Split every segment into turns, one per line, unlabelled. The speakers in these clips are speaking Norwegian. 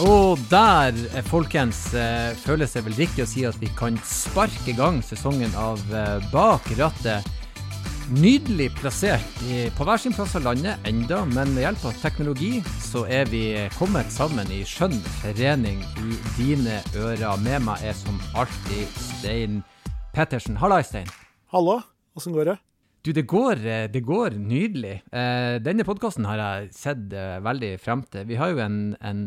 Og der, eh, folkens, eh, føles det vel riktig å si at vi kan sparke i gang sesongen av eh, Bak rattet. Nydelig plassert på hver sin plass av landet enda, men med hjelp av teknologi så er vi kommet sammen i skjønn forening i dine ører. Med meg er som alltid Stein Pettersen. Halla, Stein.
Hallo, åssen går det?
Du, det går, eh, det går nydelig. Eh, denne podkasten har jeg sett eh, veldig frem til. Vi har jo en, en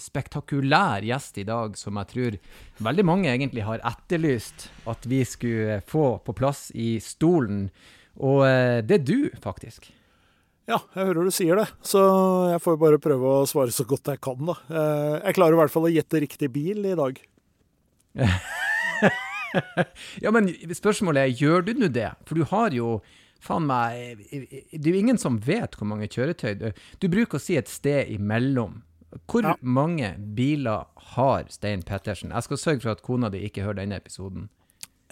spektakulær gjest i dag som jeg tror veldig mange egentlig har etterlyst at vi skulle få på plass i stolen. Og det er du, faktisk.
Ja, jeg hører du sier det, så jeg får bare prøve å svare så godt jeg kan, da. Jeg klarer i hvert fall å gjette riktig bil i dag.
ja, men spørsmålet er, gjør du nå det? For du har jo Faen meg Det er jo ingen som vet hvor mange kjøretøy Du, du bruker å si et sted imellom. Hvor
Ja.
mange biler har Stein Pettersen? Jeg skal sørge for at kona di ikke hører denne episoden.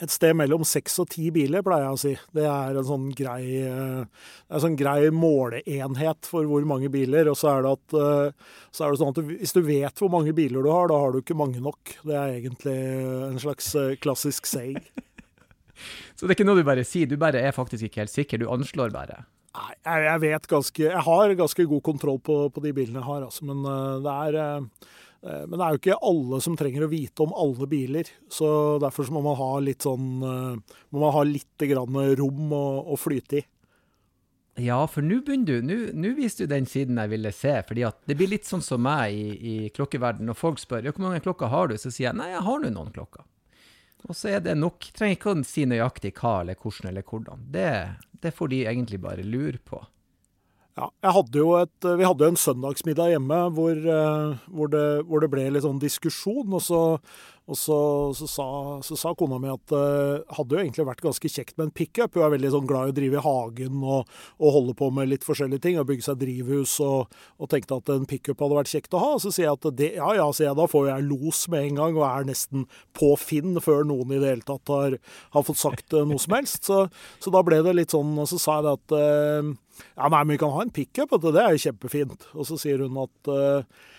Et sted mellom seks og ti biler, pleier jeg å si. Det er en sånn grei, eh, en sånn grei måleenhet for hvor mange biler. Og så er det, at, eh, så er det sånn at hvis du vet hvor mange biler du har, da har du ikke mange nok. Det er egentlig en slags eh, klassisk saying.
Så det er ikke noe du bare sier, du bare er faktisk ikke helt sikker, du anslår bare.
Nei, jeg, jeg vet ganske Jeg har ganske god kontroll på, på de bilene jeg har, altså. Men eh, det er eh, eh, men det er jo ikke alle som trenger å vite om alle biler. Så derfor så må man ha litt sånn eh, Må man ha litt rom å, å flyte i.
Ja, for nå begynner du, nå- viser du den siden jeg ville se, fordi at det blir litt sånn som meg i, i klokkeverden. Når folk spør ja, hvor mange klokker har du, så sier jeg nei, jeg har nå noen klokker. Og så er det nok. Trenger ikke å si nøyaktig hva eller hvordan eller hvordan. Det, det får de egentlig bare lure på.
Ja, hadde et, vi hadde jo en søndagsmiddag hjemme hvor, eh, hvor, det, hvor det ble litt sånn diskusjon. Og så, og så, så, sa, så sa kona mi at det hadde jo egentlig vært ganske kjekt med en pickup. Hun er veldig sånn glad i å drive i hagen og, og holde på med litt forskjellige ting. Og bygge seg drivhus og, og tenkte at en pickup hadde vært kjekt å ha. Så sier jeg at det, ja ja, sier jeg, da får jeg los med en gang og er nesten på Finn før noen i det hele tatt har, har fått sagt eh, noe som helst. Så, så da ble det litt sånn, og så sa jeg det at uh, ja, nei, men vi kan ha en pickup, det er jo kjempefint. Og så sier hun at eh,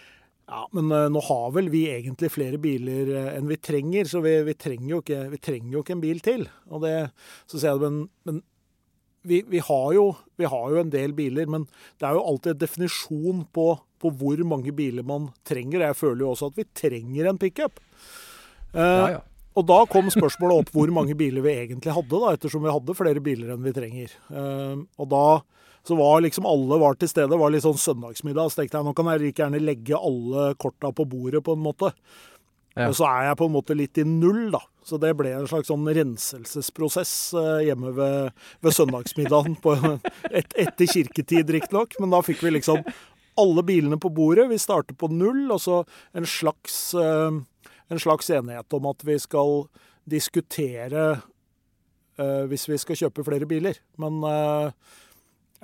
ja, men eh, nå har vel vi egentlig flere biler eh, enn vi trenger, så vi, vi, trenger, jo ikke, vi trenger jo ikke en bil til. Og det, så sier jeg men, men vi, vi, har jo, vi har jo en del biler, men det er jo alltid en definisjon på, på hvor mange biler man trenger. Jeg føler jo også at vi trenger en pickup. Eh,
Ja, ja.
Og da kom spørsmålet opp hvor mange biler vi egentlig hadde, da, ettersom vi hadde flere biler enn vi trenger. Eh, og da så var liksom alle var til stede, det var litt sånn søndagsmiddag. Så tenkte jeg nå kan jeg like gjerne legge alle korta på bordet, på en måte.
Ja.
Og så er jeg på en måte litt i null, da. Så det ble en slags sånn renselsesprosess eh, hjemme ved, ved søndagsmiddagen på, et, etter kirketid, riktignok. Men da fikk vi liksom alle bilene på bordet. Vi starter på null, og så en slags, eh, en slags enighet om at vi skal diskutere eh, hvis vi skal kjøpe flere biler. Men eh,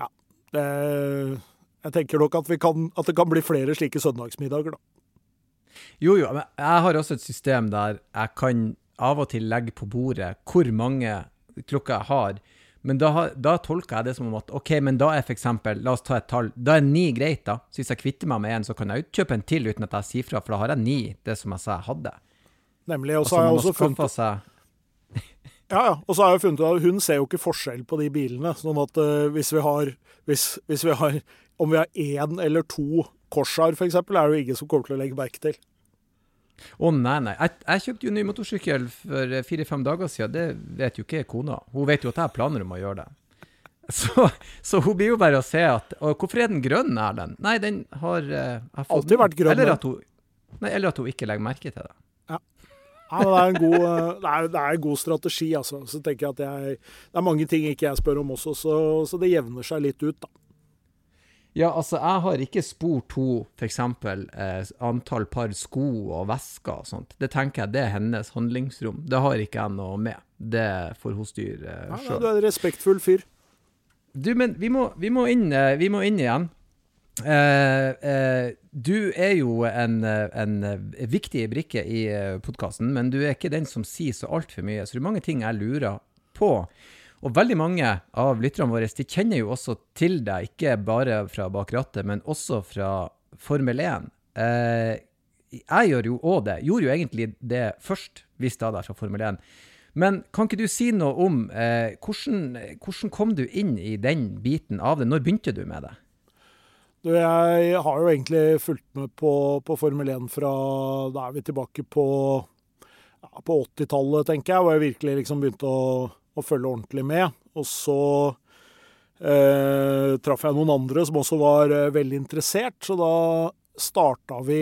ja det, Jeg tenker nok at, kan, at det kan bli flere slike søndagsmiddager, da.
Jo, jo, men jeg har også et system der jeg kan av og til legge på bordet hvor mange klokker jeg har. Men da, da tolker jeg det som om at OK, men da er eksempel, la oss ta et tall, da er ni greit, da. Så hvis jeg kvitter meg med en, så kan jeg jo kjøpe en til uten at jeg sier fra, for da har jeg ni, det som jeg sa jeg hadde.
Nemlig. Og så har jeg også funnet
seg
Ja, ja. Og så har jeg funnet ut at hun ser jo ikke forskjell på de bilene. Sånn at uh, hvis vi har hvis, hvis vi har Om vi har én eller to Corsair, f.eks., er det jo ingen som kommer til å legge merke til.
Å nei, nei. Jeg, jeg kjøpte jo ny motorsykkel for eh, fire-fem dager siden. Det vet jo ikke kona. Hun vet jo at jeg har planer om å gjøre det. Så, så hun blir jo bare å se at Og hvorfor er den grønn, Erlend? Nei, den har uh,
Alltid vært grønn,
Eller at, hun, nei, eller at hun ikke legger merke til det.
Ja, men det er en god, eh, det er, det er en god strategi, altså. Så tenker jeg at jeg Det er mange ting ikke jeg spør om også, så, så det jevner seg litt ut, da.
Ja, altså, jeg har ikke spurt henne f.eks. Eh, antall par sko og vesker og sånt. Det tenker jeg det er hennes handlingsrom. Det har ikke jeg noe med. Det får hun styre eh,
sjøl. ja, du er en respektfull fyr.
Du, men vi må, vi må, inn, eh, vi må inn igjen. Eh, eh, du er jo en, eh, en eh, viktig brikke i podkasten, men du er ikke den som sier så altfor mye. Så det er mange ting jeg lurer på. Og veldig mange av lytterne våre de kjenner jo også til deg, ikke bare fra bak rattet, men også fra Formel 1. Eh, jeg gjør jo òg det. Gjorde jo egentlig det først, hvis da der fra Formel 1. Men kan ikke du si noe om eh, hvordan, hvordan kom du inn i den biten av det? Når begynte du med det?
Du, jeg har jo egentlig fulgt med på, på Formel 1 fra Da er vi tilbake på, ja, på 80-tallet, tenker jeg, hvor jeg virkelig liksom begynte å, å følge ordentlig med. Og så eh, traff jeg noen andre som også var eh, veldig interessert, så da starta vi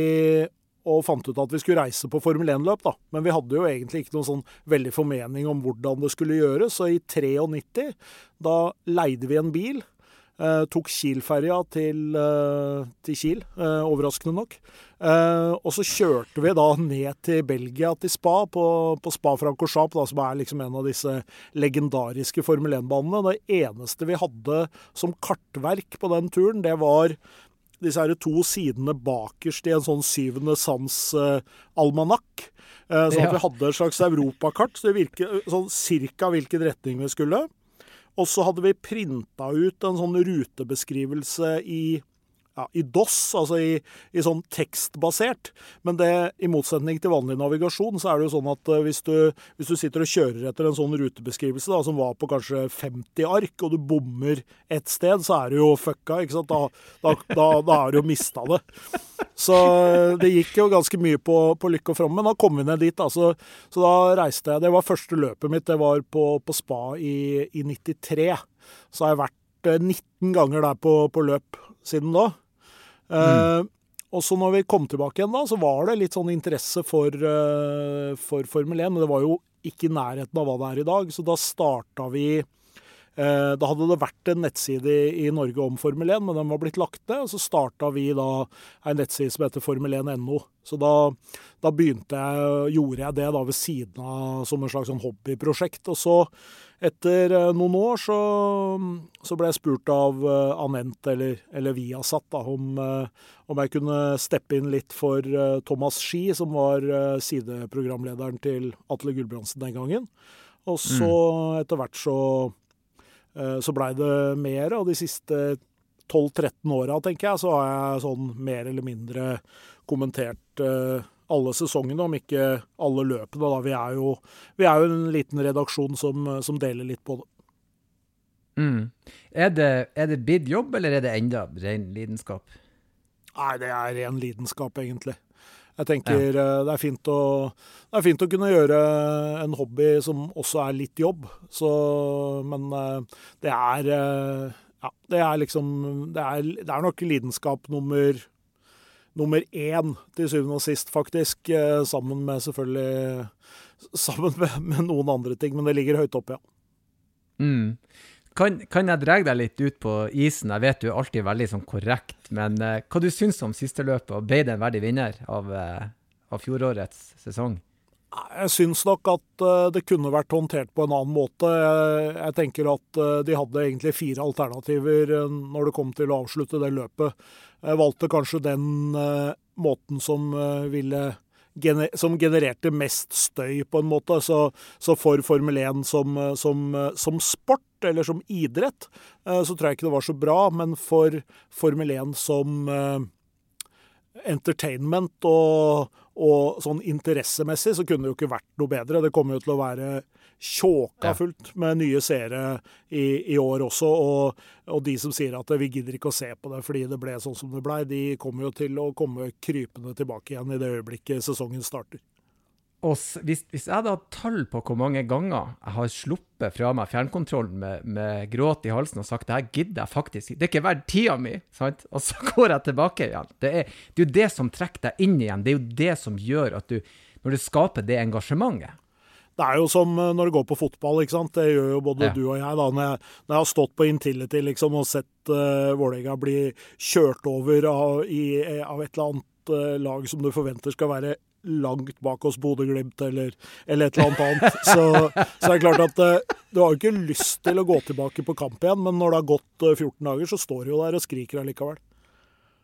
og fant ut at vi skulle reise på Formel 1-løp, da. Men vi hadde jo egentlig ikke noen sånn veldig formening om hvordan det skulle gjøres, så i 93 da leide vi en bil. Eh, tok Kiel-ferja til, eh, til, Kiel, eh, overraskende nok. Eh, og så kjørte vi da ned til Belgia, til Spa, på, på Spa Francorchamps, som er liksom en av disse legendariske Formel 1-banene. Det eneste vi hadde som kartverk på den turen, det var disse her to sidene bakerst i en sånn syvende sans-almanakk. Eh, sånn at vi hadde et slags europakart, så det virket sånn cirka hvilken retning vi skulle. Og så hadde vi printa ut en sånn rutebeskrivelse i ja, i DOS, altså i, i, sånn tekstbasert. Men det, i motsetning til vanlig navigasjon, så er det jo sånn at uh, hvis, du, hvis, du, sitter og kjører etter en sånn rutebeskrivelse da, som var på kanskje 50 ark, og du bommer ett sted, så er du jo fucka. ikke sant? Da, da, da, da har du jo mista det. Så uh, det gikk jo ganske mye på, på lykke og fromme, Men da kom vi ned dit. da, så da reiste jeg Det var første løpet mitt. Det var på, på Spa i, i 93. Så har jeg vært 19 eh, ganger der på, på løp siden da. Mm. og så når vi kom tilbake igjen, da, så var det litt sånn interesse for, uh, for Formel 1. Men det var jo ikke i nærheten av hva det er i dag. Så da starta vi uh, Da hadde det vært en nettside i, Norge om Formel 1, men den var blitt lagt ned. Og så starta vi da en nettside som heter formel1.no. Så da, da, jeg, gjorde jeg det da ved siden av som en slags sånn hobbyprosjekt. Og så etter eh, noen år så, så ble jeg spurt av uh, Anent, eller, eller Viasat, da, om, om, jeg kunne steppe inn litt for Thomas Ski, som var sideprogramlederen til Atle Gulbrandsen den gangen. Og så mm. etter hvert så, så blei det mer, og de siste 12-13 åra, tenker jeg, så har jeg sånn mer eller mindre kommentert alle sesongene, om ikke alle løpene. Da. Vi, er jo, vi er jo en liten redaksjon som, som deler litt på det.
Mm. Er det, er det blitt jobb, eller er det enda ren lidenskap?
Nei, det er ren lidenskap, egentlig. Jeg tenker ja. Eh, det, er fint å, det er fint å kunne gjøre en hobby som også er litt jobb. Så, men eh, det er eh, Ja, det er liksom Det er, det er nok lidenskap nummer nummer én til syvende og sist, faktisk. Sammen med selvfølgelig Sammen med, med, noen andre ting, men det ligger høyt oppe, ja.
Mm. Kan, kan, jeg dra deg litt ut på isen? Jeg vet du er alltid veldig sånn korrekt, men uh, hva du syns om siste løpet, og ble det en verdig vinner av, uh, av fjorårets sesong?
Jeg syns nok at uh, det kunne vært håndtert på en annen måte. Jeg, jeg tenker at de hadde egentlig fire alternativer når det kom til å avslutte det løpet. Jeg valgte kanskje den måten som ville som genererte mest støy, på en måte. Så, så for Formel 1 som, som, som, sport, eller som idrett, uh, så tror jeg ikke det var så bra. Men for Formel 1 som entertainment og, og sånn interessemessig, så kunne det jo ikke vært noe bedre. Det kommer jo til å være tjåka fullt med nye seere i, i, år også. Og, og, de som sier at vi gidder ikke å se på det fordi det ble sånn som det blei, de kommer jo til å komme krypende tilbake igjen i det øyeblikket sesongen starter.
Og hvis, hvis, jeg hadde hatt tall på hvor mange ganger jeg har sluppet fra meg fjernkontrollen med, med gråt i halsen og sagt det her gidder jeg faktisk Det er ikke verdt tida mi, sant? Og så går jeg tilbake igjen. Det er, det er jo det som trekker deg inn igjen. Det er jo det som gjør at du Når du skaper det engasjementet
det er jo som eh, når det går på fotball, ikke sant. Det gjør jo både ja. du og jeg. da, når jeg, når jeg, har stått på Intility liksom, og sett uh, Vålerenga bli kjørt over av, i, av, et eller annet uh, lag som du forventer skal være langt bak oss Bodø-Glimt eller, eller, et eller annet annet. Så, så er det klart at uh, du har jo ikke lyst til å gå tilbake på kamp igjen, men når det har gått 14 dager, så står du jo der og skriker allikevel.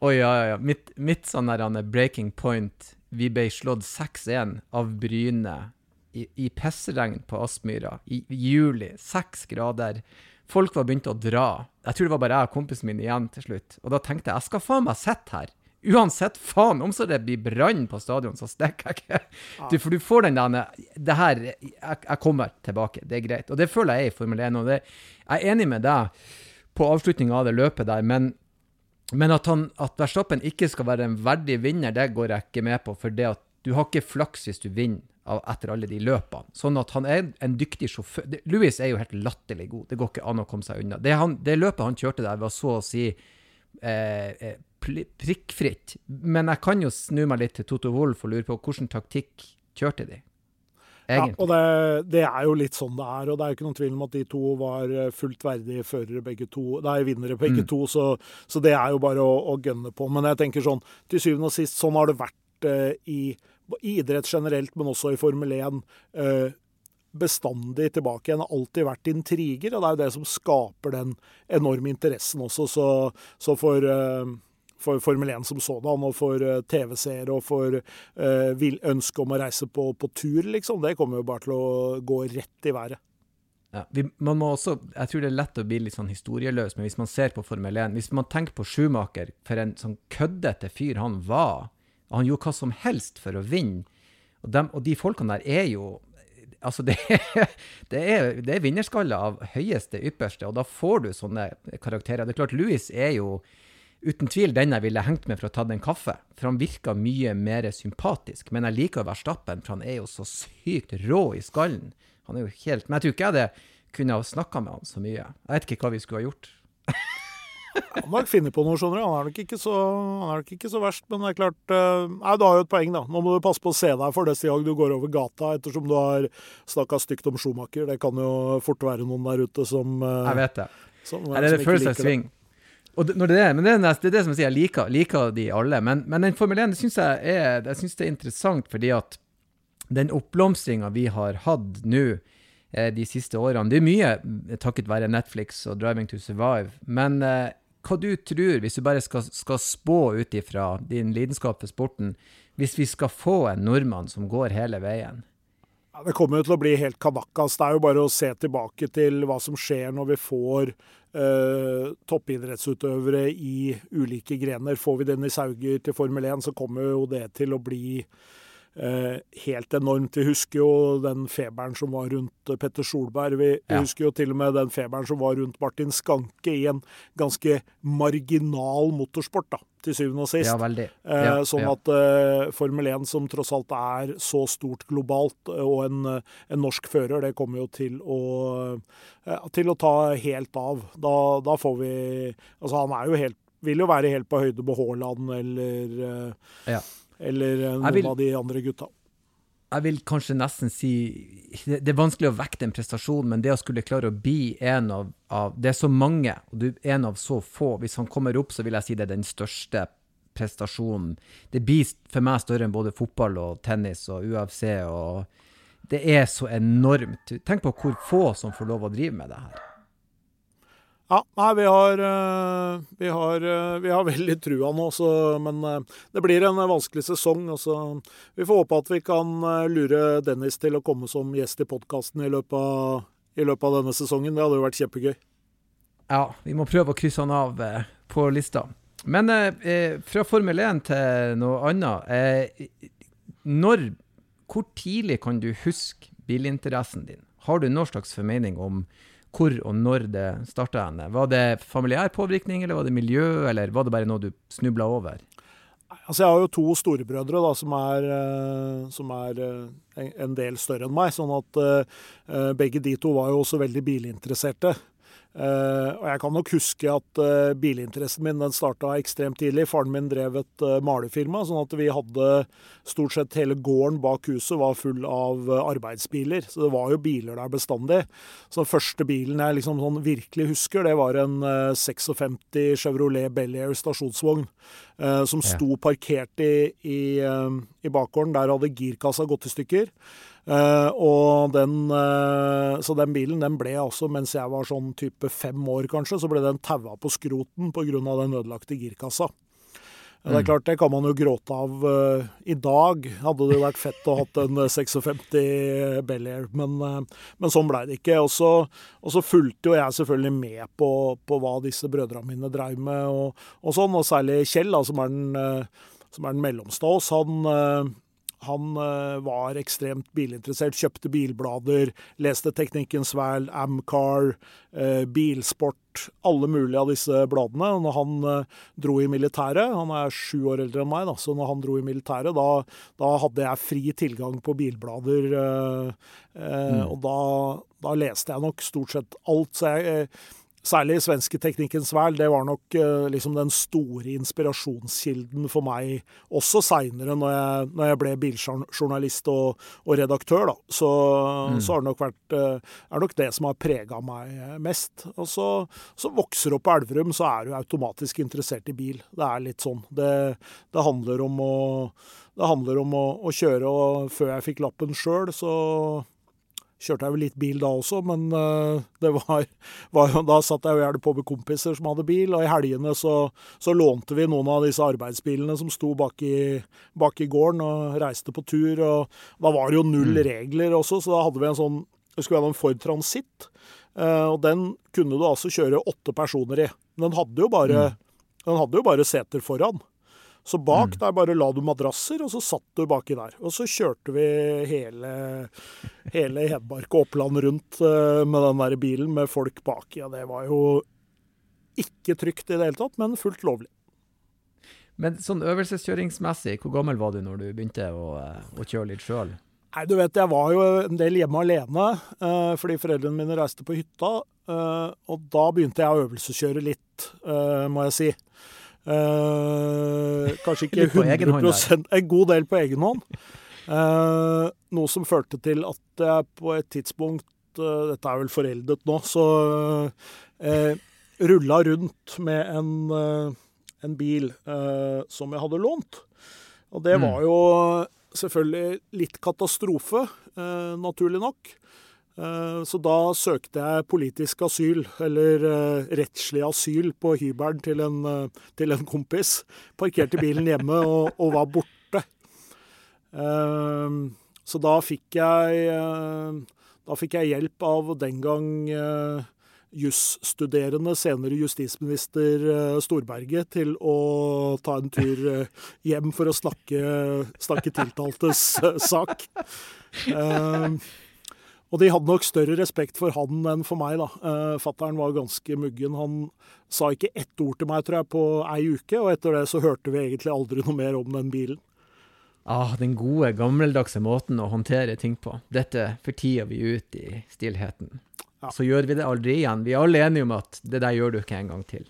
Å ja, ja, ja. Mitt, mitt sånn der breaking point Vi ble slått 6-1 av Bryne i, i pissregn på Aspmyra i, juli. Seks grader. Folk var begynt å dra. Jeg tror det var bare jeg og kompisen min igjen til slutt. Og da tenkte jeg jeg skal faen meg sitte her uansett, faen, om så det blir brann på stadion, så stikker jeg ikke. Du, for du får den der Det her jeg, jeg, kommer tilbake, det er greit. Og det føler jeg er i Formel 1. Og det, jeg er enig med deg på avslutninga av det løpet der, men, men at, han, at Verstappen ikke skal være en verdig vinner, det går jeg ikke med på. For det at du har ikke flaks hvis du vinner etter alle de løpene. Sånn at han er en dyktig sjåfør. Louis er jo helt latterlig god. Det går ikke an å komme seg unna. Det, han, det løpet han kjørte der, var så å si eh, eh prikkfritt. Men jeg kan jo snu meg litt til Toto Wolff og lure på hvilken taktikk kjørte de?
Egentlig. Ja, og det, det, er jo litt sånn det er. og Det er jo ikke noen tvil om at de to var eh, fullt verdige førere begge to. Er vinnere begge mm. to, så, så, det er jo bare å, å gønne på. Men jeg tenker sånn, til syvende og sist, sånn har det vært eh, i i idrett generelt, men også i Formel 1, eh, bestandig tilbake igjen. Har alltid vært intriger, og det er jo det som skaper den enorme interessen også. Så, så for, eh, for, Formel 1 som sådan, og for eh, TV-seere og for uh, ønsket om å reise på, på, tur, liksom, det kommer jo bare til å gå rett i været.
Ja, vi, man må også, Jeg tror det er lett å bli litt sånn historieløs, men hvis man ser på Formel 1 Hvis man tenker på Schumacher, for en sånn køddete fyr han var han gjorde hva som helst for å vinne. Og, dem, og de folkene der er jo Altså, det, det er, det er vinnerskaller av høyeste ypperste, og da får du sånne karakterer. Det er klart, Louis er jo uten tvil den jeg ville hengt med for å ta en kaffe. For han virker mye mer sympatisk. Men jeg liker Verstappen, for han er jo så sykt rå i skallen. Han er jo helt Men jeg tror ikke jeg hadde kunne ha snakka med han så mye. Jeg vet ikke hva vi skulle ha gjort.
Han har nok funnet på noe, skjønner du. Han er nok ikke så, nok ikke så verst. Men det er klart uh, Nei, du har jo et poeng, da. Nå må du passe på å se deg for neste gang du går over gata, ettersom du har snakka stygt om Schumacher. Det kan jo fort være noen der ute som
uh, Jeg vet det. Som, Her er det følelse av sving. Og det, det, men det, er, det, er det som jeg sier, jeg liker, liker de alle. Men, men den Formel 1 syns jeg, er, jeg synes det er interessant, fordi at den oppblomstringa vi har hatt nå eh, de siste årene Det er mye takket være Netflix og Driving to Survive. Men eh, hva du tror, hvis du bare skal, skal spå ut ifra din lidenskap for sporten, hvis vi skal få en nordmann som går hele veien?
Ja, det kommer jo til å bli helt kanakas. Det er jo bare å se tilbake til hva som skjer når vi får eh, toppidrettsutøvere i ulike grener. Får vi Dennis Hauger til Formel 1, så kommer jo det til å bli helt enormt. Vi husker jo den feberen som var rundt eh, Petter Solberg. Vi, ja. husker jo til og med den feberen som var rundt Martin Skanke i en ganske marginal motorsport, da, til syvende og sist.
Ja, veldig.
Eh, ja, sånn at uh, Formel 1, som tross alt er så stort globalt, og en, en norsk fører, det kommer jo til å, uh, til å ta helt av. Da, da, får vi Altså, han er jo helt Vil jo være helt på høyde med Haaland eller uh, ja eller eh, noen vil, av de andre gutta.
Jeg vil kanskje nesten si Det er vanskelig å vekte en prestasjon, men det å skulle klare å bli en av, av Det er så mange, og du er en av så få. Hvis han kommer opp, så vil jeg si det er den største prestasjonen. Det blir for meg større enn både fotball og tennis og UFC. og Det er så enormt. Tenk på hvor få som får lov å drive med det her.
Ja, nei, vi har, eh, vi har, eh, vi har veldig trua nå, så, men eh, det blir en vanskelig sesong. Så vi får håpe at vi kan lure Dennis til å komme som gjest i podkasten i, i løpet av denne sesongen. Det hadde jo vært kjempegøy.
Ja, vi må prøve å krysse han av på lista. Men eh, fra Formel 1 til noe annet. Eh, når, hvor tidlig kan du huske bilinteressen din? Har du noen slags formening om hvor og når det starta? Var det familiær påvirkning, eller var det miljø, eller var det bare noe du snubla over?
Altså, jeg har jo to storebrødre da, som er, eh, som er eh, en del større enn meg. sånn at uh, begge de to var jo også veldig bilinteresserte. Uh, og jeg kan nok huske at uh, bilinteressen min den starta ekstremt tidlig. Faren min drev et uh, malefirma, sånn at vi hadde stort sett hele gården bak huset var full av arbeidsbiler. Så det var jo biler der bestandig. Så den første bilen jeg liksom sånn virkelig husker, det var en 56 Chevrolet Bel Air stasjonsvogn. som sto parkert i, i, i bakgården. Der hadde girkassa gått i stykker. Uh, og den, uh, så den bilen den ble altså, mens jeg var sånn type fem år kanskje, så ble den taua på skroten pga. den ødelagte girkassa. Det er mm. klart, det kan man jo gråte av uh, i dag. Hadde det jo vært fett å hatt en 56 Bel Air, men, uh, men sånn blei det ikke. Og så, og så, fulgte jo jeg selvfølgelig med på, på hva disse brødrene mine dreiv med, og, og, sånn. Og særlig Kjell, da, som er den, uh, som er den mellomste av oss. Han han uh, var ekstremt bilinteressert, kjøpte bilblader, leste Teknikkens Vel, Amcar, uh, Bilsport, alle mulige av disse bladene. Når han uh, dro i militæret, han er sju år eldre enn meg, da, så når han dro i militæret, da, da hadde jeg fri tilgang på bilblader. Mm. Og da, da, leste jeg nok stort sett alt. så jeg Særlig svenske Teknikkens Vel. Det var nok uh, liksom den store inspirasjonskilden for meg også seinere, når, når, jeg ble biljournalist og, og redaktør. Da. Så, mm. så, har det nok vært uh, er nok det som har prega meg mest. Og så, så vokser du opp på Elverum, så er du automatisk interessert i bil. Det er litt sånn. Det, det handler om å det handler om å, å kjøre, og før jeg fikk lappen sjøl, så Kjørte jeg vel litt bil da også, men uh, det var, var, da satt jeg jo gjerne på med kompiser som hadde bil. Og i helgene så, så, lånte vi noen av disse arbeidsbilene som sto bak i, bak i, gården og reiste på tur. og Da var det jo null mm. regler også, så da hadde vi en sånn det skulle være en Ford Transit. Uh, og Den kunne du altså kjøre åtte personer i. Men den hadde jo bare, mm. den hadde jo bare seter foran. Så bak mm. der bare la du madrasser, og så satt du baki der. Og så kjørte vi hele, hele Hedmark og Oppland rundt uh, med den der bilen med folk baki. Og det var jo ikke trygt i det hele tatt, men fullt lovlig.
Men sånn øvelseskjøringsmessig, hvor gammel var du når du begynte å, eh, å kjøre litt sjøl?
Nei, du vet, jeg var jo en del hjemme alene eh, fordi foreldrene mine reiste på hytta. Eh, og da begynte jeg å øvelseskjøre litt, må jeg si. Eh, kanskje ikke 100% En god del på egen hånd. Eh, noe som førte til at jeg på et tidspunkt eh, Dette er vel foreldet nå, så eh, rulla rundt med en, eh, en bil eh, som jeg hadde lånt. Og det mm. var jo selvfølgelig litt katastrofe, eh, naturlig nok. Eh, så da søkte jeg politisk asyl, eller uh, rettslig asyl, på hybelen til, uh, til, en kompis. Parkerte bilen hjemme og, og var borte. Så da fikk jeg Da fikk jeg hjelp av den gang jusstuderende, senere justisminister Storberget, til å ta en tur hjem for å snakke, snakke tiltaltes sak. Og de hadde nok større respekt for han enn for meg, da. Uh, Fattern var ganske muggen. Han sa ikke ett ord til meg, tror jeg, på ei uke, og etter det så hørte vi egentlig aldri noe mer om den bilen.
Ah, den gode, gammeldagse måten å håndtere ting på. Dette fortier vi ut i stillheten. Ja. Så gjør vi det aldri igjen. Vi er alle enige om at det der gjør du ikke en gang til.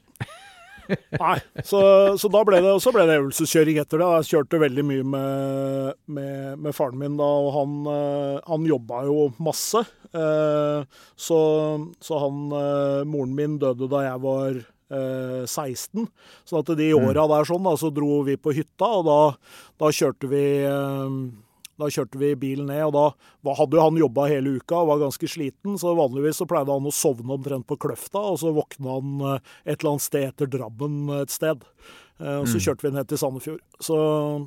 Nei, så, så, da ble det, så ble det øvelseskjøring etter det. Jeg kjørte veldig mye med, med, med faren min da, og han, eh, han jobba jo masse. Eh, så, så han eh, Moren min døde da jeg var 16. Så at de mm. åra der sånn, da, så dro vi på hytta, og da, da kjørte vi da kjørte vi bilen ned, og da hadde jo han jobba hele uka og var ganske sliten, så vanligvis så pleide han å sovne omtrent på Kløfta, og så våkna han eh, et eller annet sted etter Drammen et sted. Eh, og så mm. kjørte vi ned til Sandefjord. Så,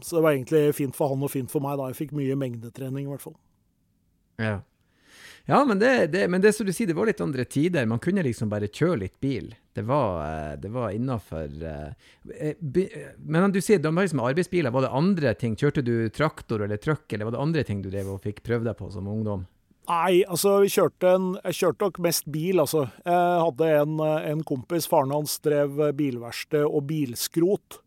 så, det var egentlig fint for han og fint for meg, da. Jeg fikk mye mengdetrening, i hvert fall.
Ja. Ja, men det, det, men det som du sier, det var litt andre tider. Man kunne liksom bare kjøre litt bil. Det var, eh, det var innafor eh, eh, Men du sier de var liksom arbeidsbiler. Var det andre ting? Kjørte du traktor eller truck, eller var det andre ting du drev og fikk prøvd deg på som ungdom?
Nei, altså vi kjørte en, jeg kjørte nok mest bil, altså. Jeg hadde en, en kompis, faren hans drev bilverksted og bilskrot.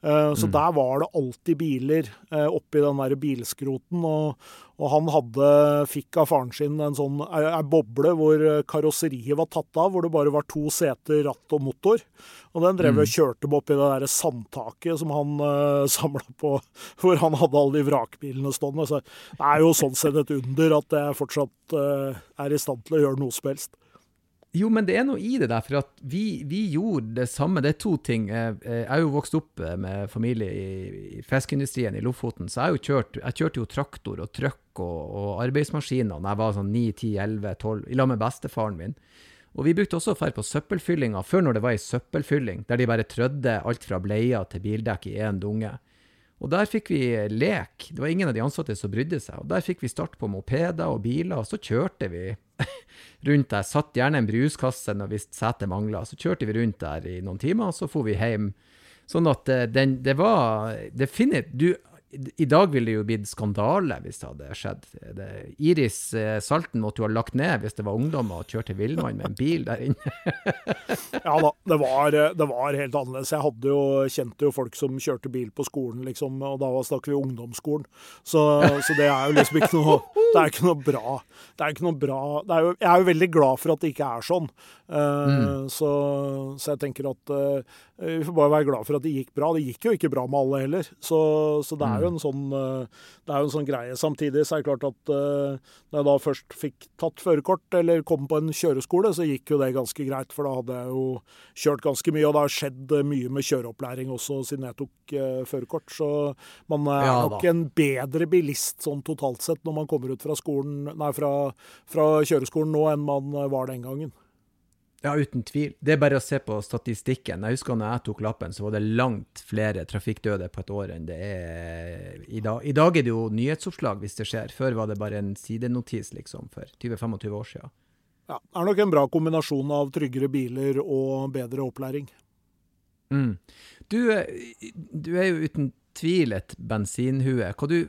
Så mm. der var det alltid biler oppi den der bilskroten. Og, og han hadde, fikk av faren sin en sånn ei boble hvor karosseriet var tatt av, hvor det bare var to seter, ratt og motor. Og den drev og mm. kjørte meg oppi det der sandtaket som han uh, eh, samla på, hvor han hadde alle de vrakbilene stående. Så det er jo sånn sett et under at jeg fortsatt uh, er i stand til å gjøre noe som helst.
Jo, men det er noe i det der, for at vi, vi gjorde det samme. Det er to ting. Jeg er jo vokst opp med familie i, fiskeindustrien i Lofoten, så jeg, kjørt, jeg kjørte jo traktor og trøkk og, og arbeidsmaskiner da jeg var sånn 9-10-11-12, i lag med bestefaren min. Og vi brukte også å dra på søppelfyllinga før når det var ei søppelfylling, der de bare trødde alt fra bleier til bildekk i én dunge. Og der fikk vi lek. Det var ingen av de ansatte som brydde seg. Og der fikk vi start på mopeder og biler, og så kjørte vi rundt der. Satt gjerne en bruskasse når hvis setet mangla. Så kjørte vi rundt der i noen timer, og så for vi hjem. Sånn at eh, den, det var du, i dag ville det jo blitt skandale hvis det hadde skjedd. Det, Iris eh, Salten måtte jo ha lagt ned hvis det var ungdommer og kjørte villmann med en bil der inne.
ja da, det var, det var, helt annerledes. Jeg hadde jo, kjente jo folk som kjørte bil på skolen, liksom, og da snakker vi ungdomsskolen. Så, så, det er jo liksom ikke noe Det er ikke noe bra. Det er ikke noe bra er jo, Jeg er jo veldig glad for at det ikke er sånn. Uh, mm. så, så, jeg tenker at uh, vi får bare være glad for at det gikk bra. Det gikk jo ikke bra med alle heller. Så, så det, er jo mm. en sånn, eh, det er jo en sånn greie. Samtidig så er det klart at uh, når jeg da først fikk tatt førerkort, eller kom på en kjøreskole, så gikk jo det ganske greit. For da hadde jeg jo kjørt ganske mye, og det har skjedd mye med kjøreopplæring også siden jeg tok førerkort. Så man er ja, nok en bedre bilist sånn totalt sett når man kommer ut fra, skolen, nei, fra, fra kjøreskolen nå enn man var den gangen.
Ja, uten tvil. Det er bare å se på statistikken. Jeg husker når jeg tok lappen, så var det langt flere trafikkdøde på et år enn det er i dag. I dag er det jo nyhetsoppslag hvis det skjer. Før var det bare en sidenotis, liksom, for 20-25 år siden.
Ja, det er nok en bra kombinasjon av tryggere biler og bedre opplæring.
Mm. Du, du, er jo uten tvil et bensinhue. Hva du,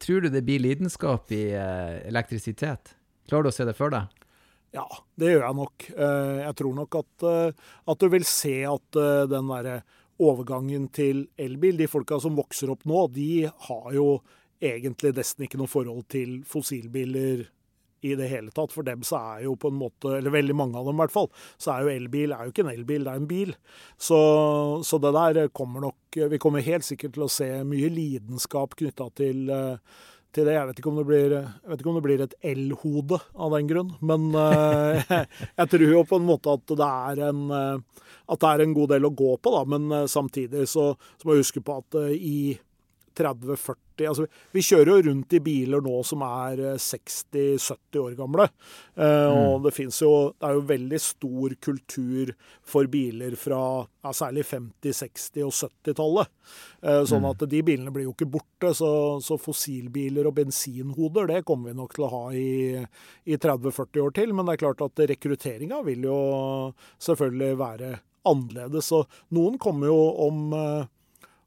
tror du det blir lidenskap i eh, elektrisitet? Klarer du å se det for deg?
Ja, det gjør jeg nok. Eh, jeg tror nok at, eh, at du vil se at eh, den derre overgangen til elbil, de folka som vokser opp nå, de har jo egentlig nesten ikke noe forhold til fossilbiler i det hele tatt. For dem så er jo på en måte, eller veldig mange av dem i hvert fall, så er jo elbil er jo ikke en elbil, det er en bil. Så, så det der kommer nok Vi kommer helt sikkert til å se mye lidenskap knytta til uh, til det. Jeg vet ikke om det blir, om det blir et L-hode av den grunn. Men uh, jeg, tror jo på en måte at det en, uh, at det er en god del å gå på. Da. Men uh, samtidig så, så, må jeg huske på at i 30-40 altså Vi kjører jo rundt i biler nå som er 60-70 eh, år gamle. Eh, mm. Og det fins jo Det er jo veldig stor kultur for biler fra ja, særlig 50-, 60- og 70-tallet. Eh, sånn mm. at de bilene blir jo ikke borte. Så, så, fossilbiler og bensinhoder, det kommer vi nok til å ha i, i 30-40 år til. Men det er klart at rekrutteringa vil jo selvfølgelig være annerledes. Og noen kommer jo om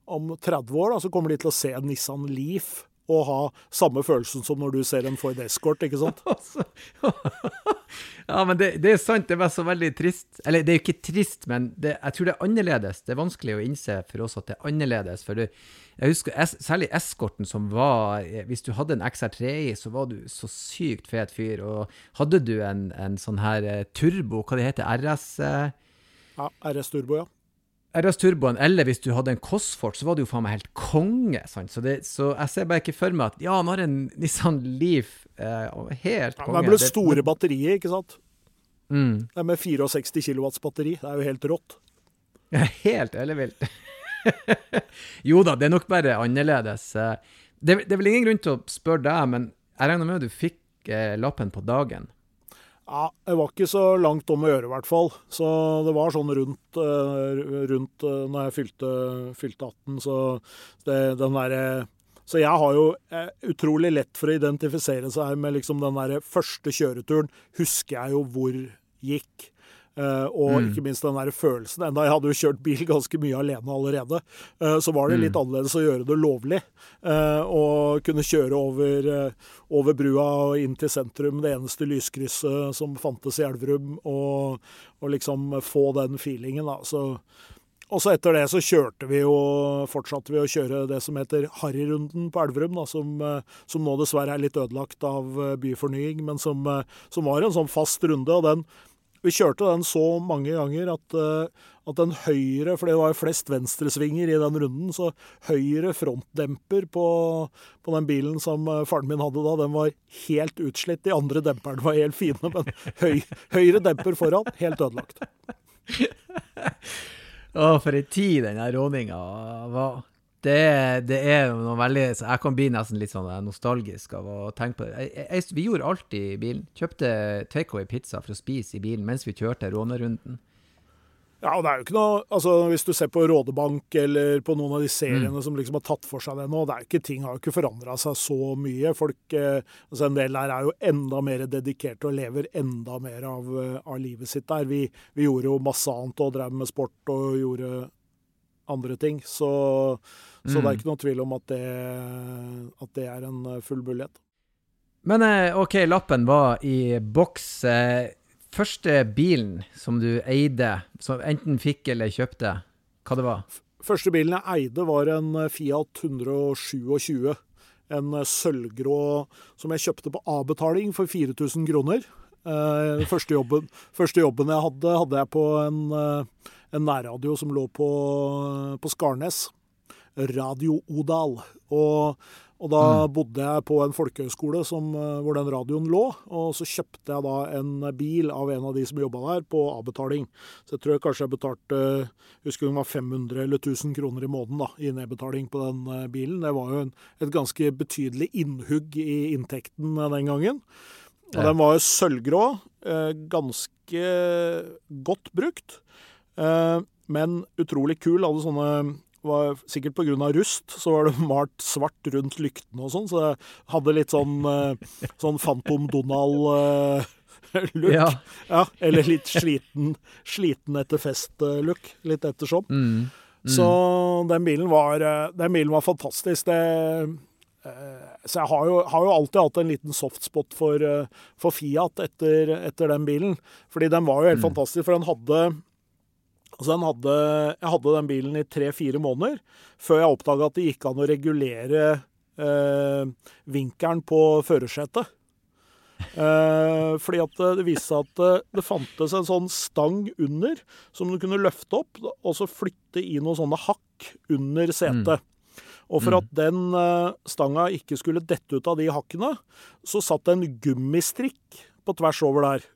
om 30 år da, så kommer de til å se en Nissan Leaf og ha samme følelsen som når du ser en Ford Escort, ikke sant? Altså,
ja, men det, det, er sant. Det var så veldig trist. Eller det er jo ikke trist, men det, jeg tror det er annerledes. Det er vanskelig å innse for oss at det er annerledes. For du, jeg husker særlig Escorten som var Hvis du hadde en XR3i, så var du så sykt fet fyr. Og hadde du en, en sånn her eh, turbo, hva det heter, RS?
Eh? Ja, RS Turbo, ja.
RS Turboen, eller hvis du hadde en Cosfort, så var det jo faen meg helt konge. Sant? Så, det, så jeg ser bare ikke for meg at ja, han har en Nissan Leaf. Eh, helt konge.
Ja, det ble store det, batterier, ikke sant? Mm. Det er med 64 kW batteri. Det er jo helt rått.
Ja, helt ellevilt. jo da, det er nok bare annerledes. Eh, det, det, er vel ingen grunn til å spørre deg, men jeg regner med at du fikk eh, lappen på dagen?
Ja, jeg var ikke så langt om å gjøre, i hvert fall. Så det var sånn rundt, eh, rundt eh, når jeg fylte, fylte 18, så det, den derre så jeg har jo eh, utrolig lett for å identifisere seg med liksom den der første kjøreturen. Husker jeg jo hvor gikk. Uh, og mm. ikke minst den der følelsen. Enda jeg hadde jo kjørt bil ganske mye alene allerede, uh, så var det litt mm. annerledes å gjøre det lovlig. Uh, og kunne kjøre over, over, brua og inn til sentrum, det eneste lyskrysset som fantes i Elverum, og, og liksom få den feelingen, da. Så, og så etter det så kjørte vi jo, fortsatte vi å kjøre det som heter Harryrunden på Elverum, da, som, som, nå dessverre er litt ødelagt av byfornying, men som, som var en sånn fast runde. og den vi kjørte den så mange ganger at, uh, at den høyre, for det var jo flest venstresvinger i den runden, så høyre frontdemper på, på den bilen som uh, faren min hadde da, den var helt utslitt. De andre demperne var helt fine, men høy, høyre demper foran, helt ødelagt.
Å, for ei tid den råninga var. Det, det, er noe veldig så Jeg kan bli nesten litt sånn nostalgisk av å tenke på det. Jeg, jeg, vi gjorde alltid i bilen. Kjøpte takeaway-pizza for å spise i bilen mens vi kjørte rånerunden.
Ja, og det er jo ikke noe altså Hvis du ser på Rådebank eller på noen av de seriene mm. som liksom har tatt for seg det nå, det er jo ikke, ting har jo ikke forandra seg så mye. Folk, eh, altså En del der er jo enda mer dedikerte og lever enda mer av, eh, av livet sitt der. Vi, vi, gjorde jo masse annet og drev med sport og gjorde andre ting. Så, så mm. det er mm. ikke noe tvil om at det, at det er en eh, full mulighet.
Men eh, OK, lappen var i boks første bilen som du eide, som enten fikk eller kjøpte, hva det var?
Første bilen jeg eide, var en Fiat 127. En sølvgrå som jeg kjøpte på avbetaling for 4000 kroner. Eh, første, jobben, første jobben, jeg hadde, hadde jeg på en, eh, en nærradio som lå på, på Skarnes. Radio Odal. Og og da mm. bodde jeg på en folkehøyskole som, eh, hvor den radioen lå. Og så kjøpte jeg da en bil av en av de som jobba der, på avbetaling. Så jeg tror jeg kanskje jeg betalte husker det var 500 eller 1000 kroner i måneden da, i nedbetaling på den eh, bilen. Det var jo en, et ganske betydelig innhugg i inntekten den gangen. Og den var jo sølvgrå. Eh, ganske godt brukt. Men utrolig kul. Hadde sånne var sikkert pga. rust, så var det malt svart rundt lyktene og sånn, så jeg hadde litt sånn, uh, sånn Phantom Donald-look. Uh, ja. ja. Eller litt sliten, sliten etter fest-look. Litt ettersom. Mm. Mm. Så den bilen var, eh, den bilen var fantastisk. Det, så jeg har jo, har jo, alltid hatt en liten softspot for, for Fiat etter, etter, den bilen. Fordi den var jo helt mm. fantastisk, for den hadde Altså hadde, jeg hadde den bilen i tre-fire måneder før jeg oppdaga at det gikk an å regulere eh, vinkelen på førersetet. Eh, fordi at det viste seg at det, det, fantes en sånn stang under som du kunne løfte opp og så flytte i noen sånne hakk under setet. Mm. Og for mm. at den eh, stanga ikke skulle dette ut av de hakkene, så satt det en gummistrikk på tvers over der.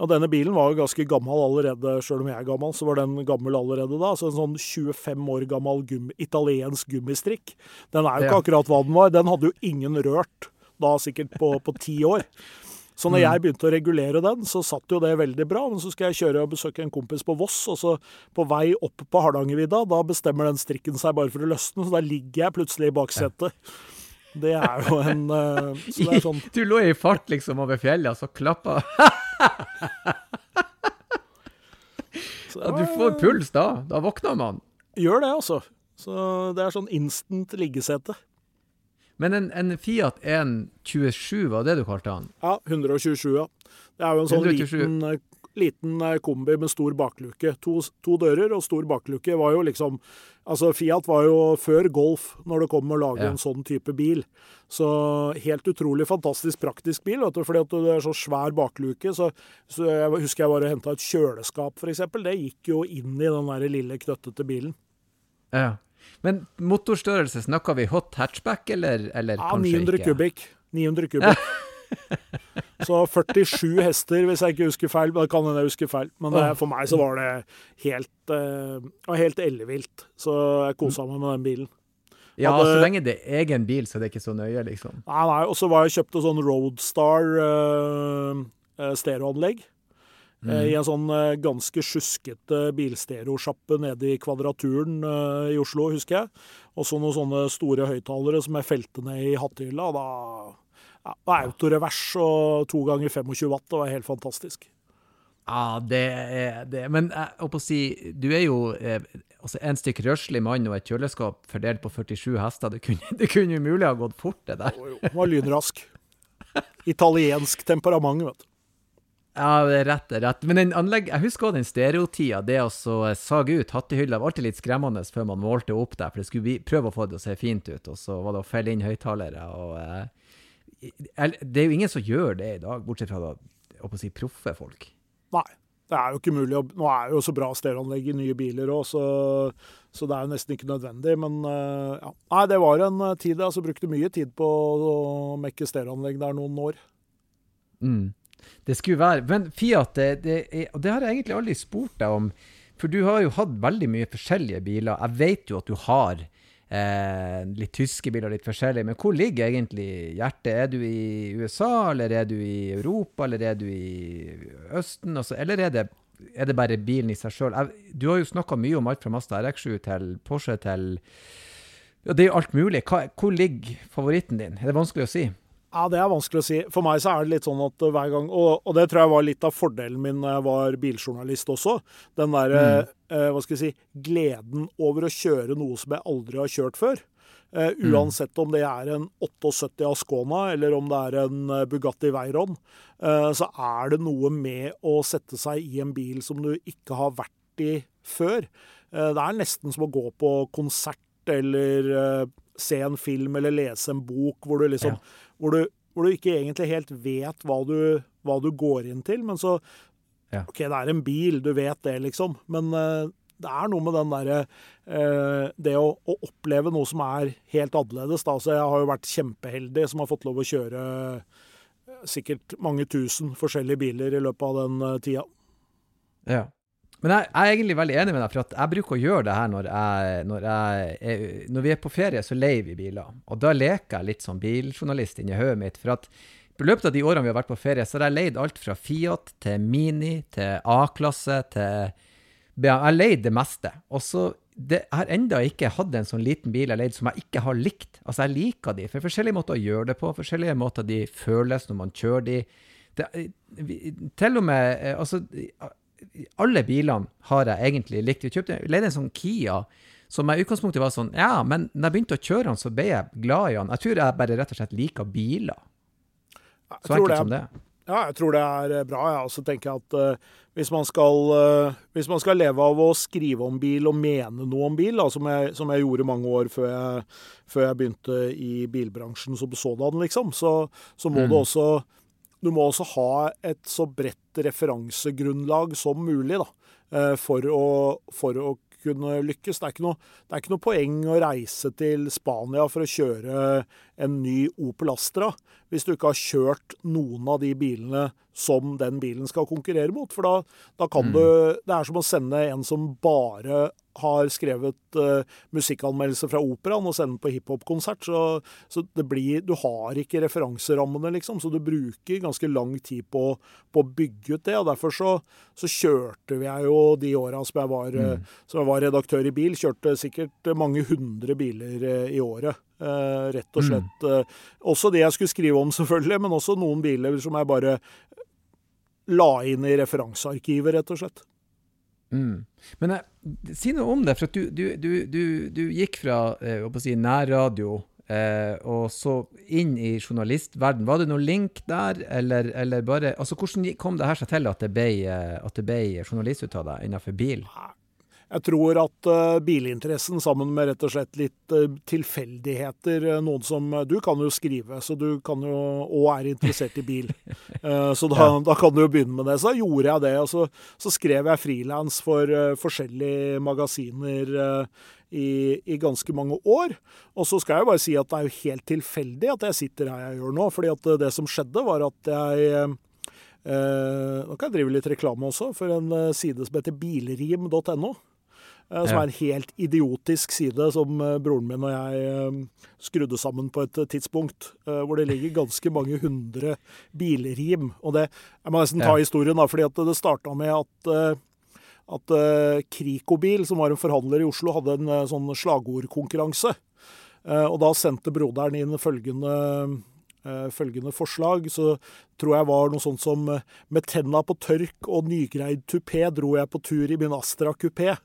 Og denne bilen var jo ganske gammel allerede, sjøl om jeg er gammel, så var den gammel allerede da. Så en sånn 25 år gammel gummi, italiensk gummistrikk. Den er jo ikke ja. akkurat hva den var. Den hadde jo ingen rørt da sikkert på ti år. Så når mm. jeg begynte å regulere den, så satt jo det veldig bra. Men så skal jeg kjøre og besøke en kompis på Voss, og så på vei opp på Hardangervidda, da bestemmer den strikken seg bare for å løsne, så da ligger jeg plutselig i baksetet. Ja. Det er jo en uh,
er sånn Du lå i fart liksom over fjellet, og så klappa ja, Du får puls da. Da våkner man.
Gjør det, altså. Så det er sånn instant liggesete.
Men en, en Fiat 127, var det du kalte den?
Ja, 127, ja. Det er jo en sånn 127. liten eh, liten eh, kombi med stor bakluke. To, to, dører og stor bakluke var jo liksom Altså, Fiat var jo før Golf når det kom med å lage ja. en sånn type bil. Så helt utrolig fantastisk praktisk bil, vet du, fordi at det er så svær bakluke. Så, så jeg husker jeg bare henta et kjøleskap, f.eks. Det gikk jo inn i den der lille, knøttete bilen.
Ja. Men motorstørrelse, snakker vi hot hatchback, eller, eller
ja, kanskje 900 ikke? Kubikk. 900 kubikk. Så 47 hester, hvis jeg ikke husker feil. Det kan hende jeg husker feil. Men det, for meg så var det helt, uh, helt ellevilt. Så jeg kosa meg med den bilen.
Ja, Hadde, så lenge det er egen bil, så det er ikke så nøye, liksom.
Nei, nei. Og så var jeg kjøpte sånn Roadstar uh, stereoanlegg. Mm. I en sånn uh, ganske sjuskete bilstereosjappe nede i Kvadraturen i Oslo, husker jeg. Og så noen sånne store høyttalere som jeg felte ned i hattehylla. Da ja, og autorevers og to ganger 25 watt. Det var helt fantastisk.
Ja, det er det. Men jeg holdt på å si, du er jo eh, altså en stykk røslig mann og et kjøleskap fordelt på 47 hester. Det kunne, det kunne umulig ha gått fort, det der.
Jo, jo. Var lynrask. Italiensk temperament, vet du.
Ja, det er rett. det er rett. Men den anlegg, jeg husker også den stereotida. Det å sage ut hattehylla var alltid litt skremmende før man målte opp der. For det skulle prøve å få det å se fint ut, og så var det å felle inn høyttalere. og... Eh, det er jo ingen som gjør det i dag, bortsett fra da, å si, proffe folk.
Nei. Det er jo ikke mulig. Nå er det jo så bra stereoanlegg i nye biler òg, så, så, det er jo nesten ikke nødvendig. Men eh, ja. Nei, det var en eh, tid jeg altså, brukte mye tid på å mekke stereoanlegg der noen år.
Mm. Det skulle være Men Fiat, det, det, er, det har jeg egentlig aldri spurt deg om. For du har jo hatt veldig mye forskjellige biler. Jeg vet jo at du har Eh, litt tyske biler, litt forskjellig. Men hvor ligger egentlig hjertet? Er du i USA, eller er du i Europa, eller er du i Østen? Også? eller er det, er det, bare bilen i seg sjøl? Du har jo snakka mye om alt fra Mazda RX7 til Porsche til ja, Det er jo alt mulig. Hva, hvor ligger favoritten din? Er det vanskelig å si?
Ja, Det er vanskelig å si. For meg så er det litt sånn at hver gang Og, og det tror jeg var litt av fordelen min når jeg var biljournalist også. Den derre mm eh, hva skal jeg si, gleden over å kjøre noe som jeg aldri har kjørt før. Eh, mm. uansett om det er en 78 Ascona eller om det er en eh, Bugatti Veyron, eh, så er det noe med å sette seg i en bil som du ikke har vært i før. Eh, det er nesten som å gå på konsert eller eh, se en film eller lese en bok hvor du liksom ja. Hvor, du, hvor du ikke egentlig helt vet hva du, hva du går inn til, men så ja. OK, det er en bil, du vet det, liksom. Men uh, det er noe med den derre uh, Det å, å, oppleve noe som er helt annerledes. Da. Så jeg har jo vært kjempeheldig som har fått lov å kjøre uh, sikkert mange tusen forskjellige biler i løpet av den tida.
Ja. Men jeg, jeg, er egentlig veldig enig med deg, for jeg bruker å gjøre det her når, jeg, når, jeg, når vi er på ferie, så leier vi biler. Og da leker jeg litt som biljournalist inni hodet mitt. for at i løpet av de årene vi har vært på ferie, så har jeg leid alt fra Fiat til Mini til A-klasse til. Jeg har leid det meste. Og så det, jeg har enda ikke hatt en sånn liten bil jeg leid som jeg ikke har likt. Altså, jeg liker de, for forskjellige måter å gjøre det på, forskjellige måter de føles når man kjører de. Det, til og med eh, Altså, alle bilene har jeg egentlig likt. Jeg kjøpte, leide en sånn Kia som i utgangspunktet var sånn Ja, men når jeg begynte å kjøre den, så ble jeg glad i den. Jeg tror jeg bare rett og slett liker biler. Så enkelt som det.
Ja, jeg tror det er eh, bra. Ja. Så tenker jeg at uh, hvis, man skal, uh, hvis, man skal, leve av å skrive om bil og mene noe om bil, da, som, jeg, som, jeg, gjorde mange år før jeg, før jeg begynte i bilbransjen som sådan, liksom, så, så må mm. du også du må også ha et så bredt referansegrunnlag som mulig da, for å, for å kunne lykkes. Det er, noe, det er ikke noe poeng å reise til Spania for å kjøre en ny Opel Astra hvis du ikke har kjørt noen av de bilene som den bilen skal konkurrere mot. For da, da kan mm. du Det er som å sende en som bare har skrevet uh, musikkanmeldelse fra operaen og sende på hiphop-konsert. Så, så, det blir Du har ikke referanserammene, liksom. Så du bruker ganske lang tid på, på å bygge ut det. Og derfor så, så kjørte vi jo de åra som, mm. som, jeg var redaktør i bil, kjørte sikkert mange hundre biler uh, i året. Uh, rett og mm. slett. Mm. også det jeg skulle skrive om, selvfølgelig, men også noen biler som jeg bare la inn i referansearkivet, rett og slett.
Mm. Men jeg, eh, si noe om det, for du, du, du, du, gikk fra eh, si, nærradio eh, og så inn i journalistverden. Var det noen link der, eller, eller bare altså Hvordan kom det her seg til at det ble, eh, at det ble journalist ut av deg innenfor bil?
Jeg tror at uh, bilinteressen sammen med rett og slett litt uh, tilfeldigheter uh, Noen som Du kan jo skrive, så du kan jo og er interessert i bil. så da, da, kan du jo begynne med det. Så da gjorde jeg det. Og så, så skrev jeg frilans for forskjellige magasiner i, i, ganske mange år. Og så skal jeg bare si at det er jo helt tilfeldig at jeg sitter her jeg gjør nå. fordi at det som skjedde, var at jeg nå kan jeg drive litt reklame også for en side som heter bilrim.no. Eh, som er en helt idiotisk side som eh, broren min og jeg eh, skrudde sammen på et tidspunkt. Hvor det ligger ganske mange hundre bilrim. Og det Jeg må nesten ta historien, da, fordi det starta med at at Krikobil, som var en forhandler i Oslo, hadde en sånn slagordkonkurranse. Og da sendte broderen inn følgende, følgende forslag. Så tror jeg var noe sånt som Med tenna på tørk og nygreid tupé dro jeg på tur i min Astra kupé.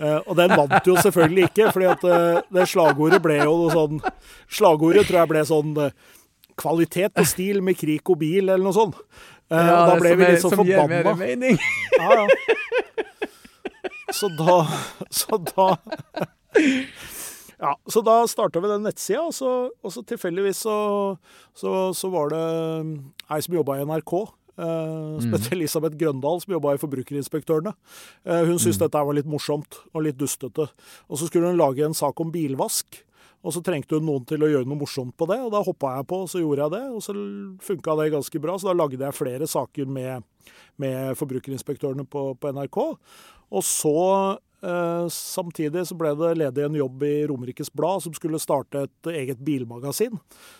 Uh, og den vant jo selvfølgelig ikke, fordi at uh, det slagordet ble jo noe sånn Slagordet tror jeg ble sånn uh, kvalitet og stil med krik og bil, eller noe sånt.
ja, da ble vi litt sånn forbanna. ja, ja.
Så da Så da Ja, så da starta vi den nettsida, og så, og så tilfeldigvis så, så, så, var det ei som jobba i NRK, Spesielt Elisabeth Grøndal, som jobba i Forbrukerinspektørene. Uh, hun syntes mm. dette var litt morsomt og litt dustete. Og så skulle hun lage en sak om bilvask. Og så trengte hun noen til å gjøre noe morsomt på det, og da hoppa jeg på, og så gjorde jeg det. Og så funka det ganske bra, så da lagde jeg flere saker med, med Forbrukerinspektørene på, på, NRK. Og så Eh, samtidig så ble det ledig en jobb i Romerikes Blad som skulle starte et eget bilmagasin.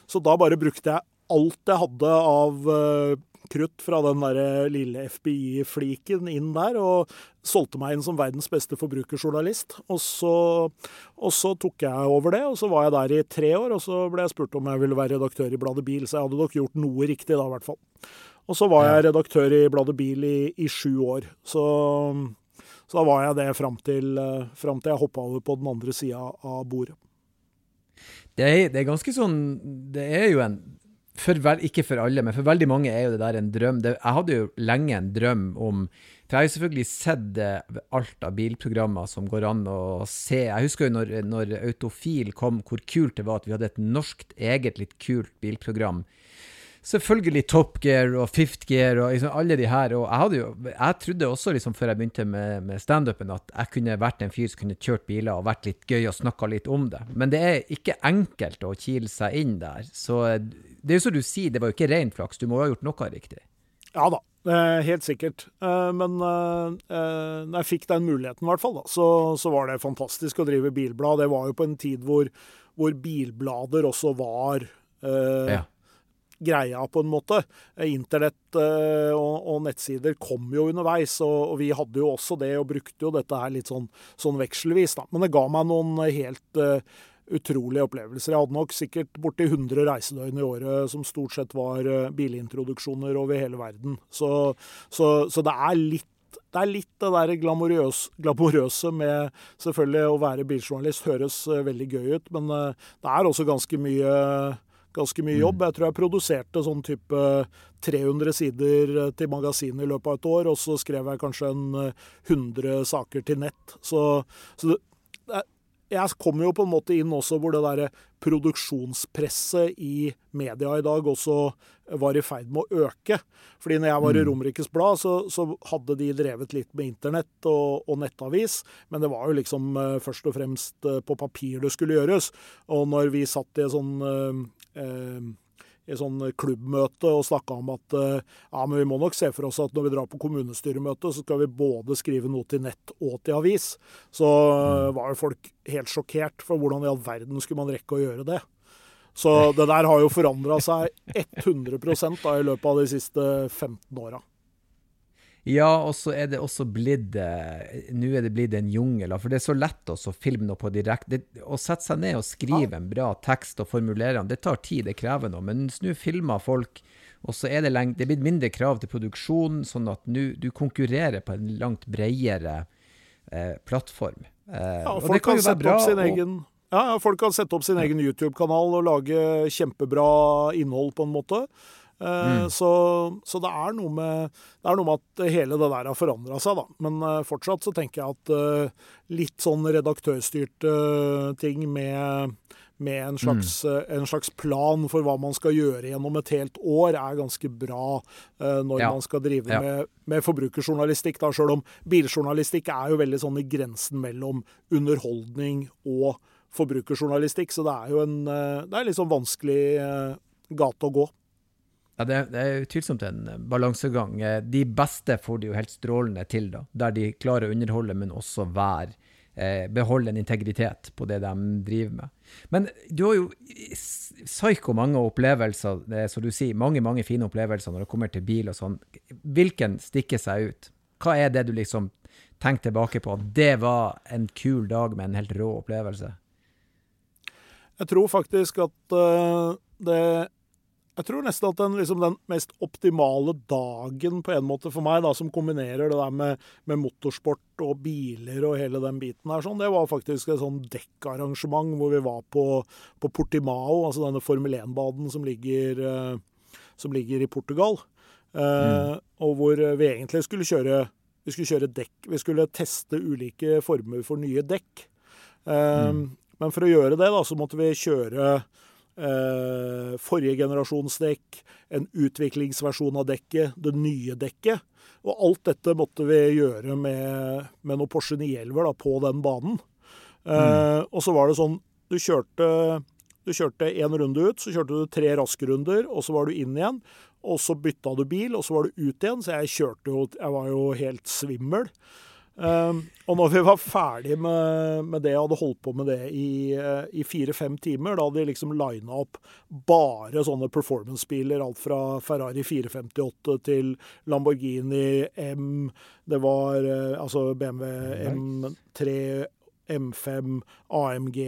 Så da bare brukte jeg alt jeg hadde av eh, krutt fra den der lille FBI-fliken inn der, og solgte meg inn som verdens beste forbrukerjournalist. Og så, og så, tok jeg over det, og så var jeg der i tre år. Og så ble jeg spurt om jeg ville være redaktør i bladet Bil, så jeg hadde nok gjort noe riktig da, i hvert fall. Og så var jeg redaktør i bladet Bil i, i sju år. Så, så, da var jeg det fram til, fram til jeg hoppa over på den andre sida av bordet.
Det er, det er, ganske sånn Det er jo en vel, Ikke for alle, men for veldig mange er jo det der en drøm. Det, jeg hadde jo lenge en drøm om For jeg har jo selvfølgelig sett alt av bilprogrammer som går an å se. Jeg husker jo når, når Autofil kom, hvor kult det var at vi hadde et norskt, eget, litt kult bilprogram selvfølgelig Top Gear og Fifth Gear og liksom alle de her. Og jeg, jo, jeg trodde også, liksom, før jeg begynte med, med standupen, at jeg kunne vært en fyr som kunne kjørt biler og vært litt gøy og snakka litt om det. Men det er ikke enkelt å kile seg inn der. Så det er jo som du sier, det var jo ikke ren flaks. Du må jo ha gjort noe riktig.
Ja da, helt sikkert. Eh, men eh, når jeg fikk den muligheten, i hvert fall, da, så, så, var det fantastisk å drive bilblad. Det var jo på en tid hvor, hvor bilblader også var eh, ja greia, på en måte. Internett eh, og, og nettsider kom jo underveis, og, og, vi hadde jo også det, og brukte jo dette her litt sånn, sånn vekselvis. Da. Men det ga meg noen helt uh, utrolige opplevelser. Jeg hadde nok sikkert borti 100 reisedøgn i året som stort sett var bilintroduksjoner over hele verden. Så, så, så det er litt det er litt det der glamorøse, glamorøse med selvfølgelig å være biljournalist høres veldig gøy ut, men det er også ganske mye ganske mye jobb. Mm. Jeg tror jeg produserte sånn type 300 sider til magasinet i løpet av et år, og så skrev jeg kanskje en 100 eh, saker til nett. Så, så det, jeg kommer jo på en måte inn også hvor det derre produksjonspresset i media i dag også var i ferd med å øke. Fordi når jeg var i mm. Romerikes Blad, så, så, hadde de drevet litt med internett og, og, nettavis. Men det var jo liksom først og fremst på papir det skulle gjøres. Og når vi satt i sånn i sånn klubbmøte og snakka om at eh, ja, men vi må nok se for oss at når vi drar på kommunestyremøte, så skal vi både skrive noe til nett og til avis. Så eh, mm. var jo folk helt sjokkert for hvordan i all verden skulle man rekke å gjøre det. Så det der har jo forandra seg 100 da, i løpet av de siste 15 åra.
Ja, og så er det også blitt eh, Nå er det blitt en jungel. For det er så lett også å filme noe på direkte. Å sette seg ned og skrive en bra tekst og formulere den, det tar tid, det krever noe. Men nå filmer folk, og så er det, lenge, det er blitt mindre krav til produksjon, sånn at nå du konkurrerer på en langt bredere eh, plattform.
Eh, ja, folk kan, kan sette bra, opp sin egen ja, folk kan sette opp sin egen YouTube-kanal og lage kjempebra innhold, på en måte. Eh, mm. Så, så det, er med, det, er noe med, at hele det der har forandra seg, da. Men uh, fortsatt så tenker jeg at uh, litt sånn redaktørstyrte ting med, med en, slags, mm. en, slags, plan for hva man skal gjøre gjennom et helt år, er ganske bra når ja. man skal drive ja. med, med, forbrukerjournalistikk. da, Sjøl om biljournalistikk er jo veldig sånn i grensen mellom underholdning og forbrukerjournalistikk. Så det er jo en det er litt sånn vanskelig gate å gå.
Ja, det, det er utvilsomt en eh, balansegang. Eh, de beste får det jo helt strålende til, da, der de klarer å underholde, men også være eh, beholde en integritet på det de driver med. Men du har jo psyko mange opplevelser, som du sier, mange mange fine opplevelser når det kommer til bil og sånn. Hvilken stikker seg ut? Hva er det du liksom tenker tilbake på? Det var en kul dag med en helt rå opplevelse.
Jeg tror faktisk at uh, det jeg tror nesten at den, liksom, den, mest optimale dagen på en måte for meg, da, som kombinerer det der med, med, motorsport og biler og hele den biten her, sånn, det var faktisk et sånn dekkarrangement hvor vi var på, på Portimao, altså denne Formel 1-baden som, eh, som, ligger i Portugal. Eh, mm. Og hvor vi egentlig skulle kjøre vi skulle kjøre dekk. Vi skulle teste ulike former for nye dekk. Eh, mm. Men for å gjøre det, da, så måtte vi kjøre forrige generasjons dekk, en utviklingsversjon av dekket, det nye dekket. Og alt dette måtte vi gjøre med, med noen Porsche 911 på den banen. Eh, mm. Og så var det sånn Du kjørte du kjørte én runde ut, så kjørte du tre raske runder, og så var du inn igjen. Og så bytta du bil, og så var du ut igjen. Så jeg kjørte jo Jeg var jo helt svimmel. Um, og når vi var ferdig med, med det, hadde holdt på med det i, uh, i fire-fem timer, da hadde de liksom lina opp bare sånne performance-biler. Alt fra Ferrari 458 til Lamborghini M. Det var uh, altså BMW M3, M5, AMG.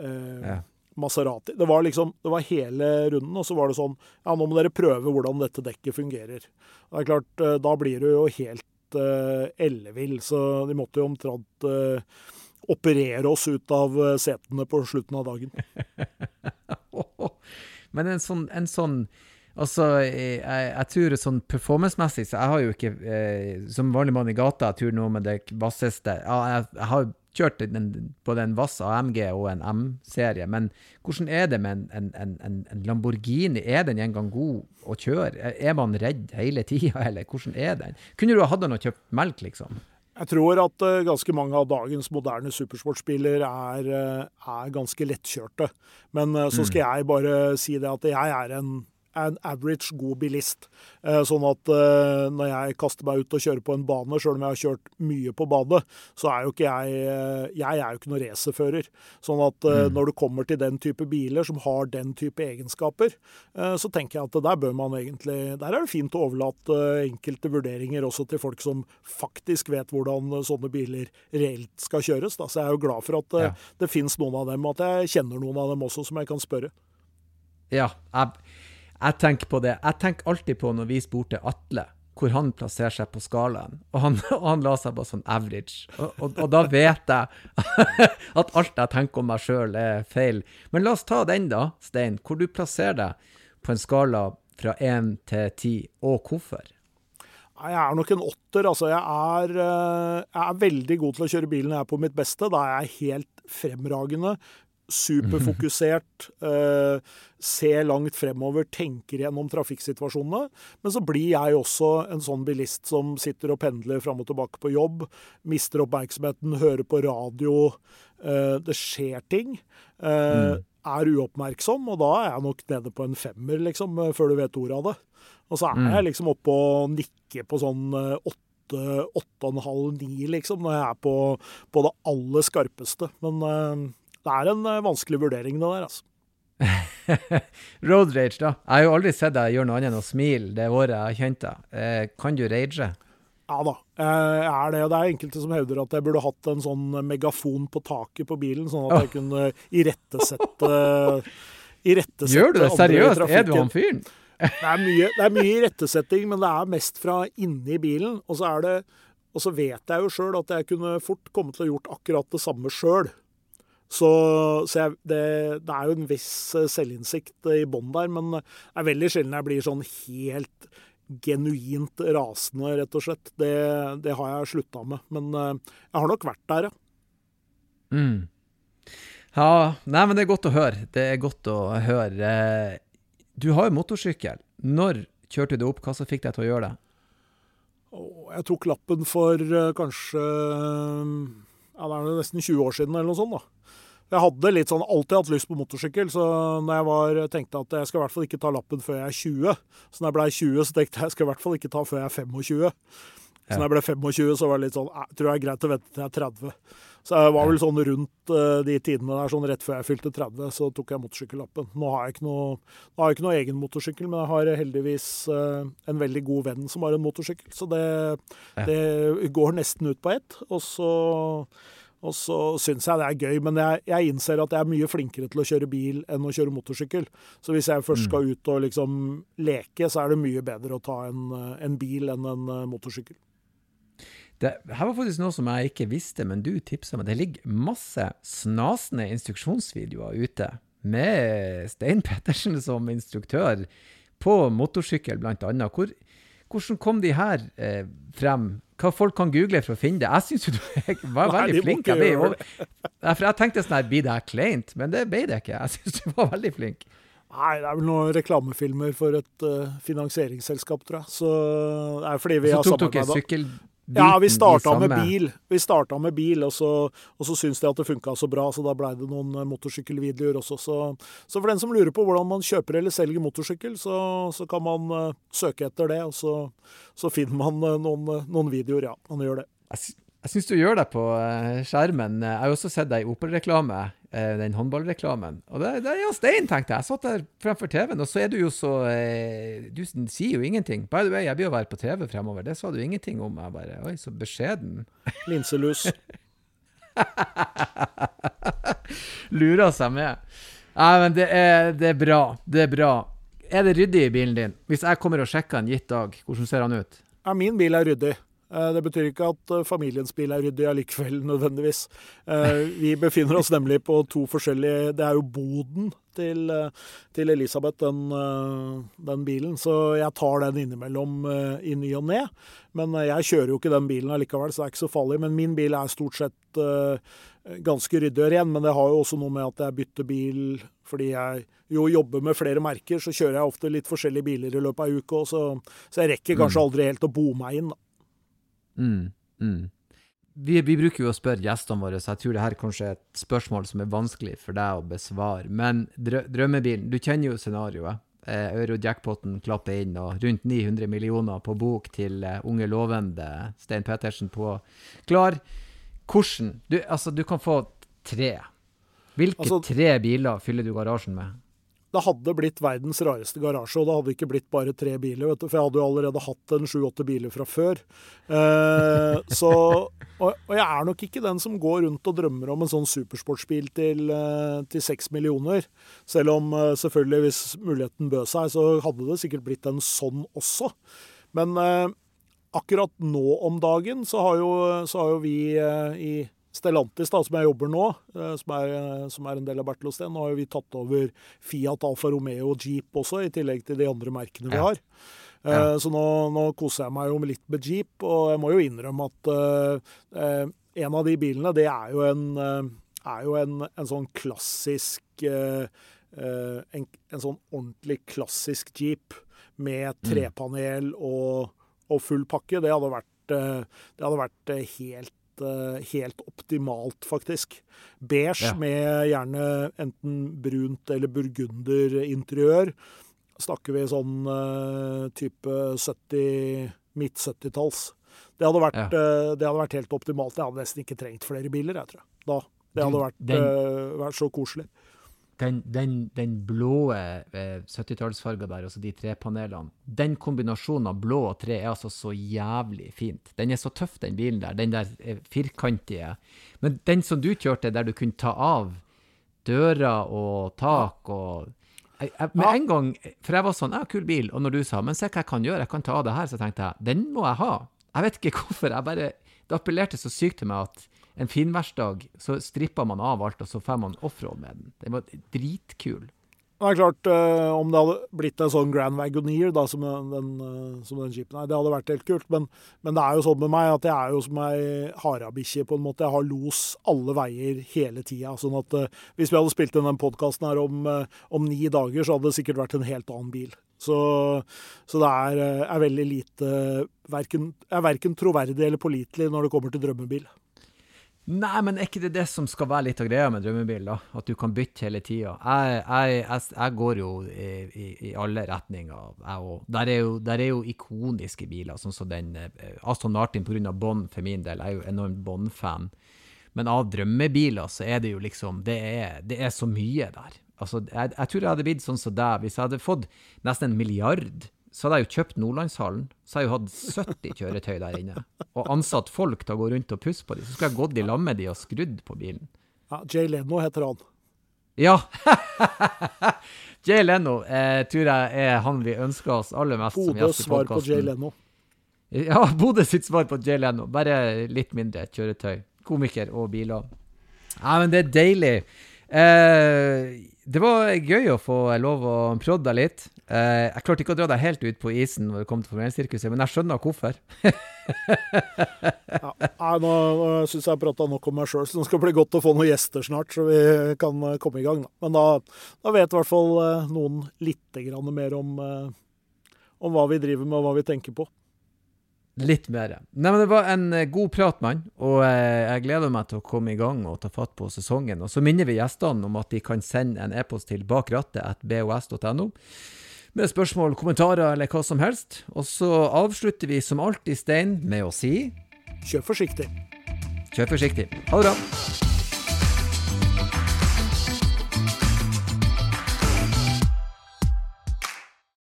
Uh, ja. Maserati. Det var liksom, det var hele runden, og så var det sånn Ja, nå må dere prøve hvordan dette dekket fungerer. Det er klart, Da blir du jo helt uh, ellevill, så de måtte jo omtrent uh, operere oss ut av uh, setene på slutten av dagen.
Men en sånn, en sånn Altså, jeg, jeg, tror sånn performance-messig, så jeg har jo ikke eh, Som vanlig mann i gata, jeg tror noe med det vasseste ja, jeg, jeg har kjørt den, både en Vass AMG og en M-serie, men hvordan er det med en, en, en, en, Lamborghini? Er den engang god å kjøre? Er man redd hele tida, eller hvordan er den? Kunne du ha hatt den og kjøpt melk, liksom?
Jeg tror at uh, ganske mange av dagens moderne supersportsbiler er, uh, er ganske lettkjørte. Men uh, så mm. skal jeg bare si det at jeg er en en average god bilist. Eh, sånn at eh, når jeg kaster meg ut og kjører på en bane, sjøl om jeg har kjørt mye på bane, så er jo ikke jeg eh, Jeg er jo ikke noen racerfører. Sånn at mm. når du kommer til den type biler som har den type egenskaper, så tenker jeg at der bør man egentlig Der er det fint å overlate enkelte vurderinger også til folk som faktisk vet hvordan sånne biler reelt skal kjøres. Da. Så jeg er jo glad for at ja. det finnes noen av dem, og at jeg kjenner noen av dem også som jeg kan spørre.
Ja, jeg jeg tenker på det. Jeg tenker alltid på når vi spurte Atle hvor han plasserer seg på skalaen, og han, og han la seg på sånn average. Og, og, og da vet jeg at alt jeg tenker om meg sjøl, er feil. Men la oss ta den, da, Stein. Hvor du plasserer deg på en skala fra én til ti, og hvorfor?
Jeg er nok en åtter. Altså, jeg er, eh, jeg er, veldig god til å kjøre bilen jeg er på mitt beste. Da er jeg helt fremragende superfokusert, eh, ser langt fremover, tenker gjennom trafikksituasjonene. Men så blir jeg også en sånn bilist som sitter og pendler fram og tilbake på jobb, mister oppmerksomheten, hører på radio, Eh, det skjer ting. Eh, mm. Er uoppmerksom, og da er jeg nok nede på en femmer, liksom, før du vet ordet av det. Og så er mm. jeg liksom oppe og nikker på sånn åtte åtte og en halv, ni, liksom, når jeg er på, på det aller skarpeste. Men det er en eh, vanskelig vurdering, det der, altså.
Road rage, da. Jeg har jo aldri sett deg gjøre noe annet enn å smile det året jeg har kjent deg. Eh, kan du rage?
Ja da, jeg er det. Det er enkelte som hevder at jeg burde hatt en sånn megafon på taket på bilen, sånn at jeg kunne irettesette irettesette
Gjør du det seriøst? Er du han fyren?
det, er mye, det er mye irettesetting, men det er mest fra inni bilen. Og så, det, og så vet jeg jo sjøl at jeg kunne fort komme til å gjort akkurat det samme sjøl. Så, så jeg, det, det, er jo en viss eh, selvinnsikt i bånn der, men det er veldig sjelden jeg blir sånn helt genuint rasende, rett og slett. Det, det har jeg slutta med. Men eh, jeg har nok vært der, ja.
Mm. Ja, nei, men det er godt å høre. Det er godt å høre. Du har jo motorsykkel. Når kjørte du opp? Hva som fikk deg til å gjøre det?
Jeg tok lappen for eh, kanskje ja, det er nesten 20 år siden, eller noe sånt. da. Jeg hadde litt sånn, alltid hatt lyst på motorsykkel, så når jeg var, tenkte at jeg skal i hvert fall ikke ta lappen før jeg er 20, så når jeg ble 20, så tenkte jeg at jeg skal i hvert fall ikke ta før jeg er 25. Så når jeg ble 25, så var det litt sånn Jeg tror det er greit å vente til jeg er 30. Så jeg var vel sånn rundt uh, de tidene der, sånn rett før jeg fylte 30, så tok jeg motorsykkellappen. Nå har jeg ikke noe, jeg ikke noe egen motorsykkel, men jeg har heldigvis uh, en veldig god venn som har en motorsykkel. Så det, det går nesten ut på ett. Og så og så syns jeg det er gøy, men jeg, jeg, innser at jeg er mye flinkere til å kjøre bil enn å kjøre motorsykkel. Så hvis jeg først mm. skal ut og liksom leke, så er det mye bedre å ta en, en bil enn en eh, motorsykkel.
Det her var faktisk noe som jeg ikke visste, men du tipsa meg. Det ligger masse snasende instruksjonsvideoer ute med Stein Pettersen som instruktør på motorsykkel, annet. Hvor, hvordan kom de her eh, frem? hva folk kan google for å finne det. Jeg syns jo du var veldig Nei, flink. Jeg, ble, for jeg tenkte sånn her, blir det her kleint? Men det ble det ikke. Jeg syns du var veldig flink.
Nei, det er vel noen reklamefilmer for et uh, finansieringsselskap, tror jeg. Så det er fordi vi har samarbeida. Ja, vi starta med bil, Vi starta med bil, og så, og så syntes de at det funka så bra, så da blei det noen eh, motorsykkelvideoer også. Så, så, for den som lurer på hvordan man kjøper eller selger motorsykkel, så, så kan man uh, søke etter det, og så, så finner man uh, noen, noen, videoer. Ja, man gjør det.
Jeg, syns du gjør det på uh, skjermen. Jeg har også sett deg i Opel-reklame, uh, den håndballreklamen. Og det, det er jo stein, tenkte jeg. Jeg satt der fremfor TV-en, og så er du jo så Du sier jo ingenting. By the way, jeg blir jo være på TV fremover. Det sa du ingenting om. Jeg bare Oi, så beskjeden.
Linselus.
Lurer seg med. Nei, men det er, det er bra. Det er bra. Er det ryddig i bilen din? Hvis jeg kommer og sjekker en gitt dag, hvordan ser han ut?
Ja, min bil er ryddig. Eh, det betyr ikke at eh, familiens bil er ryddig allikevel, nødvendigvis. Eh, vi befinner oss nemlig på to forskjellige Det er jo boden til, til Elisabeth, den, den, bilen. Så jeg tar den innimellom i ny og ne. Men jeg kjører jo ikke den bilen allikevel, så det er ikke så farlig. Men min bil er stort sett ganske ryddig og ren. Men det har jo også noe med at jeg bytter bil fordi jeg jo jobber med flere merker. Så kjører jeg ofte litt forskjellige biler i løpet av uka, så, så jeg rekker kanskje mm. aldri helt å bo meg inn. da.
Mm, mm. Vi, vi, bruker jo å spørre gjestene våre, så jeg tror det her kanskje er et spørsmål som er vanskelig for deg å besvare. Men drø drømmebilen, du kjenner jo scenarioet. Eh, Euro-jackpoten klapper inn, og rundt 900 millioner på bok til eh, unge lovende Stein Pettersen på klar. Hvordan du, Altså, du kan få tre. Hvilke altså, tre biler fyller du garasjen med?
Det hadde blitt verdens rareste garasje, og det hadde ikke blitt bare tre biler. du, For jeg hadde jo allerede hatt en sju-åtte biler fra før. Eh, så, og, og, jeg er nok ikke den som går rundt og drømmer om en sånn supersportsbil til, seks til 6 millioner. Selv om eh, selvfølgelig, hvis muligheten bød seg, så hadde det sikkert blitt en sånn også. Men eh, akkurat nå om dagen så har jo, så har jo vi eh, i Stellantis, da, som jeg jobber nå, eh, som er, eh, som er en del av Bertelosten, Nå har vi tatt over Fiat, Alfa Romeo og Jeep også, i tillegg til de andre merkene vi har. Ja. Ja. Så nå, nå, koser jeg meg jo litt med Jeep, og jeg må jo innrømme at uh, en av de bilene, det er jo en, er jo en, en sånn klassisk uh, en, en, sånn ordentlig klassisk Jeep med mm. trepanel og, og full pakke. Det hadde vært, det hadde vært helt Eh, helt optimalt, faktisk. Beige ja. med gjerne enten brunt eller burgunderinteriør. Snakker vi sånn uh, type 70 midt 70-talls. Det, hadde vært, ja. uh, det hadde vært helt optimalt. Jeg hadde nesten ikke trengt flere biler, jeg tror. Da. Det hadde vært, den, uh, vært så koselig
den, den, den blå eh, 70-tallsfarga der, altså de tre panelene, den kombinasjonen av blå og tre er altså så jævlig fint. Den er så tøff, den bilen der. Den der eh, firkantige. Men den som du kjørte, der du kunne ta av dører og tak og jeg, jeg, Med en gang, for jeg var sånn, ja, kul bil, og når du sa men se hva jeg kan gjøre, jeg kan ta av det her, så tenkte jeg den må jeg ha. Jeg vet ikke hvorfor. jeg bare, Det appellerte så sykt til meg at en finværsdag så stripper man av alt, og så får man offroad med den. Den var dritkul.
Det er klart, uh, Om det hadde blitt en sånn Grand Wagoneer da, som den, uh, som den jeepen er, det hadde vært helt kult. Men, men, det er jo sånn med meg at jeg er jo som ei harabikkje, på en måte. Jeg har los alle veier hele tida. Sånn at uh, hvis vi hadde spilt inn den podkasten her om, om, ni dager, så hadde det sikkert vært en helt annen bil. Så, så det er, er, veldig lite verken, er verken troverdig eller pålitelig når det kommer til drømmebil.
Nei, men er ikke det det som skal være litt av greia med drømmebil? da? At du kan bytte hele tida. Jeg, jeg, jeg, jeg, går jo i, i, i alle retninger, jeg òg. Der, der, er jo ikoniske biler, sånn som den eh, Aston Martin pga. Bond for min del. Jeg er jo enormt Bond-fan. Men av drømmebiler så er det jo liksom Det er, det er så mye der. Altså, jeg, jeg tror jeg hadde blitt sånn som deg hvis jeg hadde fått nesten en milliard så hadde jeg jo kjøpt Nordlandshallen. Så hadde jeg jo hatt 70 kjøretøy der inne. Og ansatt folk til å gå rundt og pusse på dem. Så skulle jeg gått i lag med de og skrudd på bilen.
Ja, Jay Leno heter han.
Ja. Jay Leno eh, tror jeg er han vi ønsker oss aller mest
Bodø som gjest i podkasten. svar på Jay Leno.
Ja, Bodø sitt svar på Jay Leno. Bare litt mindre kjøretøy. Komiker og biler. Ja, men det er deilig. Eh, det var gøy å få lov å prodde deg litt. Uh, jeg klarte ikke å dra deg helt ut på isen når det kom til Formelsirkuset, men jeg skjønner hvorfor.
ja, nei, nå, nå syns jeg jeg prata nok om meg sjøl, så nå skal det bli godt å få noen gjester snart, så vi kan uh, komme i gang. Da. Men da, da vet i hvert fall uh, noen litt mer om, om hva vi driver med og hva vi tenker på.
Litt mer. Nei, men Det var en uh, god prat, mann. Og uh, jeg gleder meg til å komme i gang og ta fatt på sesongen. Og så minner vi gjestene om at de kan sende en e-post til bakrattet.bos.no med spørsmål, kommentarer eller hva som helst. Og så avslutter vi som alltid, Stein, med å si
Kjør forsiktig.
kjør forsiktig. Ha det bra.